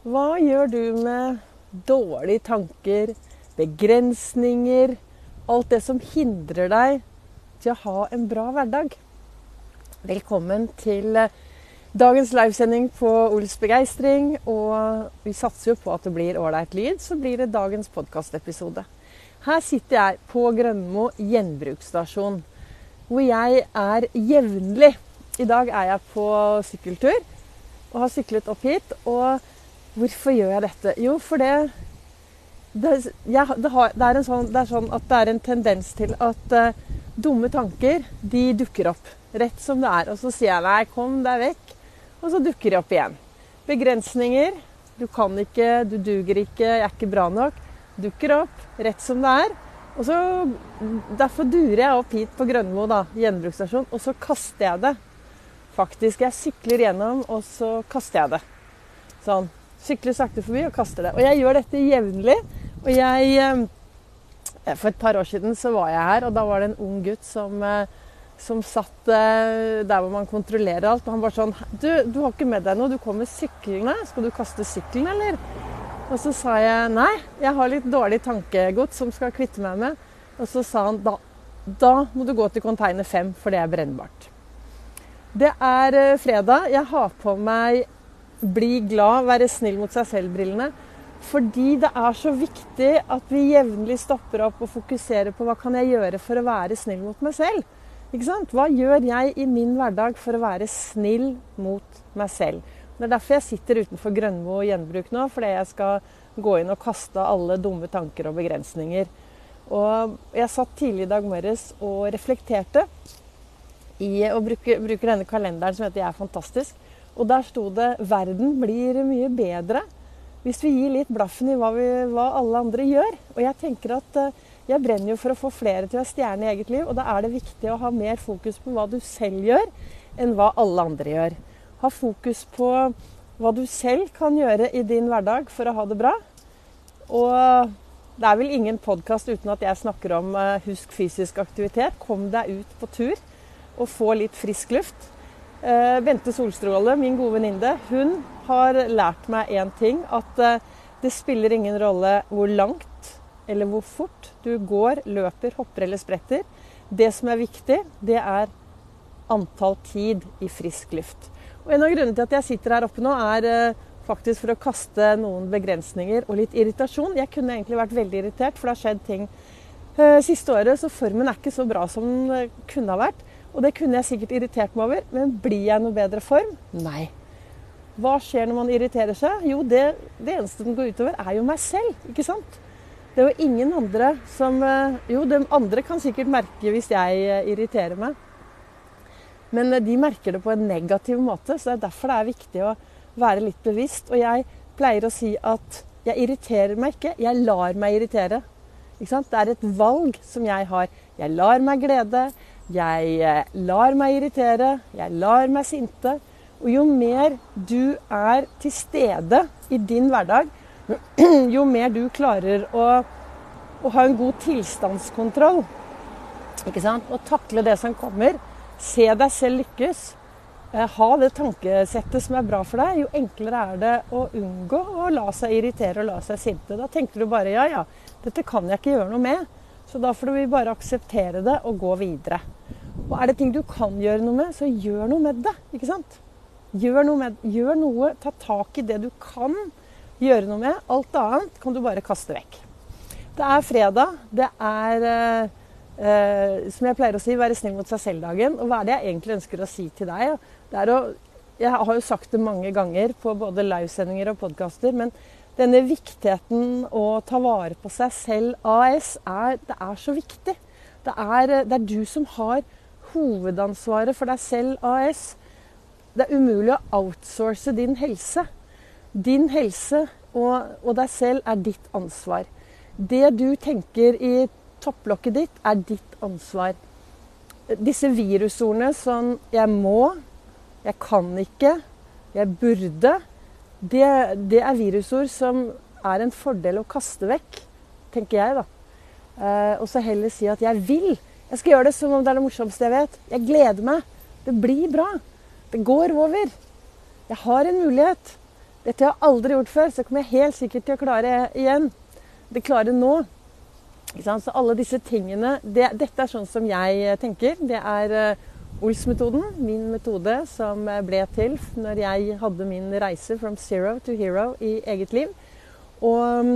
Hva gjør du med dårlige tanker, begrensninger, alt det som hindrer deg til å ha en bra hverdag? Velkommen til eh, dagens livesending på Ols begeistring. Og vi satser jo på at det blir ålreit lyd, så blir det dagens podkastepisode. Her sitter jeg på Grønmo gjenbruksstasjon, hvor jeg er jevnlig. I dag er jeg på sykkeltur og har syklet opp hit. Og Hvorfor gjør jeg dette? Jo, for det det, jeg, det, har, det, er sånn, det, er sånn, at det er en tendens til at uh, dumme tanker de dukker opp rett som det er. Og så sier jeg nei, kom deg vekk. Og så dukker de opp igjen. Begrensninger. Du kan ikke, du duger ikke, jeg er ikke bra nok. Dukker opp rett som det er. Og så, Derfor durer jeg opp hit på Grønmo, da, gjenbruksstasjon, og så kaster jeg det. Faktisk. Jeg sykler gjennom, og så kaster jeg det. Sånn. Sykler sakte forbi og kaster det. Og jeg gjør dette jevnlig. Og jeg eh, For et par år siden så var jeg her, og da var det en ung gutt som, eh, som satt eh, der hvor man kontrollerer alt. Og han var sånn Du, du har ikke med deg noe. Du kommer syklende. Skal du kaste sykkelen, eller? Og så sa jeg nei, jeg har litt dårlig tankegods som skal kvitte meg med. Og så sa han da, da må du gå til container 5, for det er brennbart. Det er fredag. Jeg har på meg bli glad, være snill mot seg selv-brillene. Fordi det er så viktig at vi jevnlig stopper opp og fokuserer på hva kan jeg gjøre for å være snill mot meg selv. Ikke sant? Hva gjør jeg i min hverdag for å være snill mot meg selv? Det er derfor jeg sitter utenfor Grønmo gjenbruk nå. Fordi jeg skal gå inn og kaste alle dumme tanker og begrensninger. Og jeg satt tidlig i dag morges og reflekterte i å bruke, bruke denne kalenderen som heter 'Jeg er fantastisk'. Og der sto det 'Verden blir mye bedre hvis vi gir litt blaffen i hva, vi, hva alle andre gjør'. Og jeg tenker at eh, jeg brenner jo for å få flere til å være stjerne i eget liv. Og da er det viktig å ha mer fokus på hva du selv gjør, enn hva alle andre gjør. Ha fokus på hva du selv kan gjøre i din hverdag for å ha det bra. Og det er vel ingen podkast uten at jeg snakker om uh, husk fysisk aktivitet. Kom deg ut på tur og få litt frisk luft. Uh, Bente Solstråle, min gode venninne, hun har lært meg én ting. At uh, det spiller ingen rolle hvor langt eller hvor fort du går, løper, hopper eller spretter. Det som er viktig, det er antall tid i frisk luft. Og En av grunnene til at jeg sitter her oppe nå, er uh, faktisk for å kaste noen begrensninger og litt irritasjon. Jeg kunne egentlig vært veldig irritert, for det har skjedd ting siste året, så formen er ikke så bra som den kunne ha vært. Og det kunne jeg sikkert irritert meg over, men blir jeg i noe bedre form? Nei. Hva skjer når man irriterer seg? Jo, det, det eneste den går utover, er jo meg selv. ikke sant? Det er jo ingen andre som eh, Jo, de andre kan sikkert merke hvis jeg eh, irriterer meg. Men eh, de merker det på en negativ måte, så det er derfor det er viktig å være litt bevisst. Og jeg pleier å si at jeg irriterer meg ikke, jeg lar meg irritere. Ikke sant? Det er et valg som jeg har. Jeg lar meg glede. Jeg eh, lar meg irritere, jeg lar meg sinte. Og jo mer du er til stede i din hverdag, jo mer du klarer å, å ha en god tilstandskontroll ikke sant? og takle det som kommer, se deg selv lykkes, eh, ha det tankesettet som er bra for deg, jo enklere er det å unngå å la seg irritere og la seg sinte. Da tenker du bare ja, ja, dette kan jeg ikke gjøre noe med. Så da får vi bare akseptere det og gå videre. Og er det ting du kan gjøre noe med, så gjør noe med det. ikke sant? Gjør noe, med, gjør noe, ta tak i det du kan gjøre noe med. Alt annet kan du bare kaste vekk. Det er fredag. Det er, eh, som jeg pleier å si, være snill mot seg selv-dagen. Og hva er det jeg egentlig ønsker å si til deg? Det er å, jeg har jo sagt det mange ganger på både livesendinger og podkaster, denne viktigheten å ta vare på seg selv AS, er, det er så viktig. Det er, det er du som har hovedansvaret for deg selv AS. Det er umulig å outsource din helse. Din helse og, og deg selv er ditt ansvar. Det du tenker i topplokket ditt, er ditt ansvar. Disse virusordene som 'jeg må', 'jeg kan ikke', 'jeg burde', det, det er virusord som er en fordel å kaste vekk, tenker jeg, da. Eh, og så heller si at 'jeg vil'. Jeg skal gjøre det som om det er det morsomste jeg vet. Jeg gleder meg. Det blir bra. Det går over. Jeg har en mulighet. Dette har jeg aldri gjort før, så kommer jeg helt sikkert til å klare igjen. Det klarer nå. Så alle disse tingene det, Dette er sånn som jeg tenker. Det er uh, Ols-metoden, min metode som ble til når jeg hadde min reise from zero to hero i eget liv. Og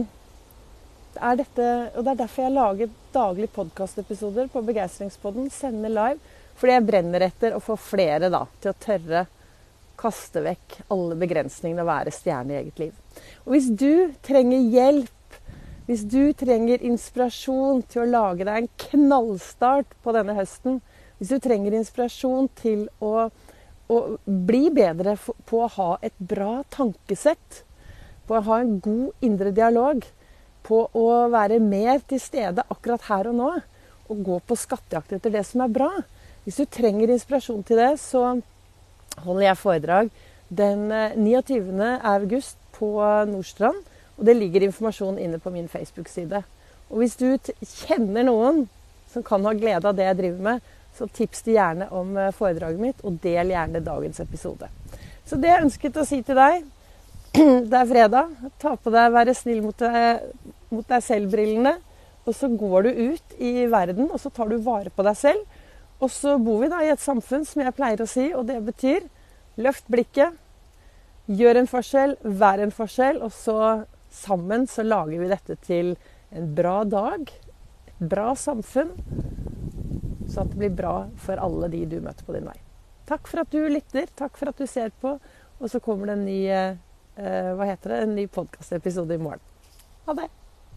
det er, dette, og det er derfor jeg lager daglige podkastepisoder på Begeistringspodden. Sender live. Fordi jeg brenner etter å få flere da, til å tørre kaste vekk alle begrensningene og være stjerne i eget liv. Og hvis du trenger hjelp, hvis du trenger inspirasjon til å lage deg en knallstart på denne høsten, hvis du trenger inspirasjon til å, å bli bedre på å ha et bra tankesett, på å ha en god indre dialog, på å være mer til stede akkurat her og nå, og gå på skattejakt etter det som er bra Hvis du trenger inspirasjon til det, så holder jeg foredrag den 29. Eh, august på Nordstrand. Og det ligger informasjon inne på min Facebook-side. Og hvis du kjenner noen som kan ha glede av det jeg driver med, så tips de gjerne om eh, foredraget mitt, og del gjerne dagens episode. Så det jeg ønsket å si til deg Det er fredag. Ta på deg 'være snill mot deg, mot deg selv'-brillene. Og så går du ut i verden, og så tar du vare på deg selv. Og så bor vi da i et samfunn som jeg pleier å si, og det betyr løft blikket, gjør en forskjell, vær en forskjell, og så sammen så lager vi dette til en bra dag, et bra samfunn, så at det blir bra for alle de du møter på din vei. Takk for at du lytter, takk for at du ser på, og så kommer det en ny, eh, hva det, en ny podkastepisode i morgen. Ha det!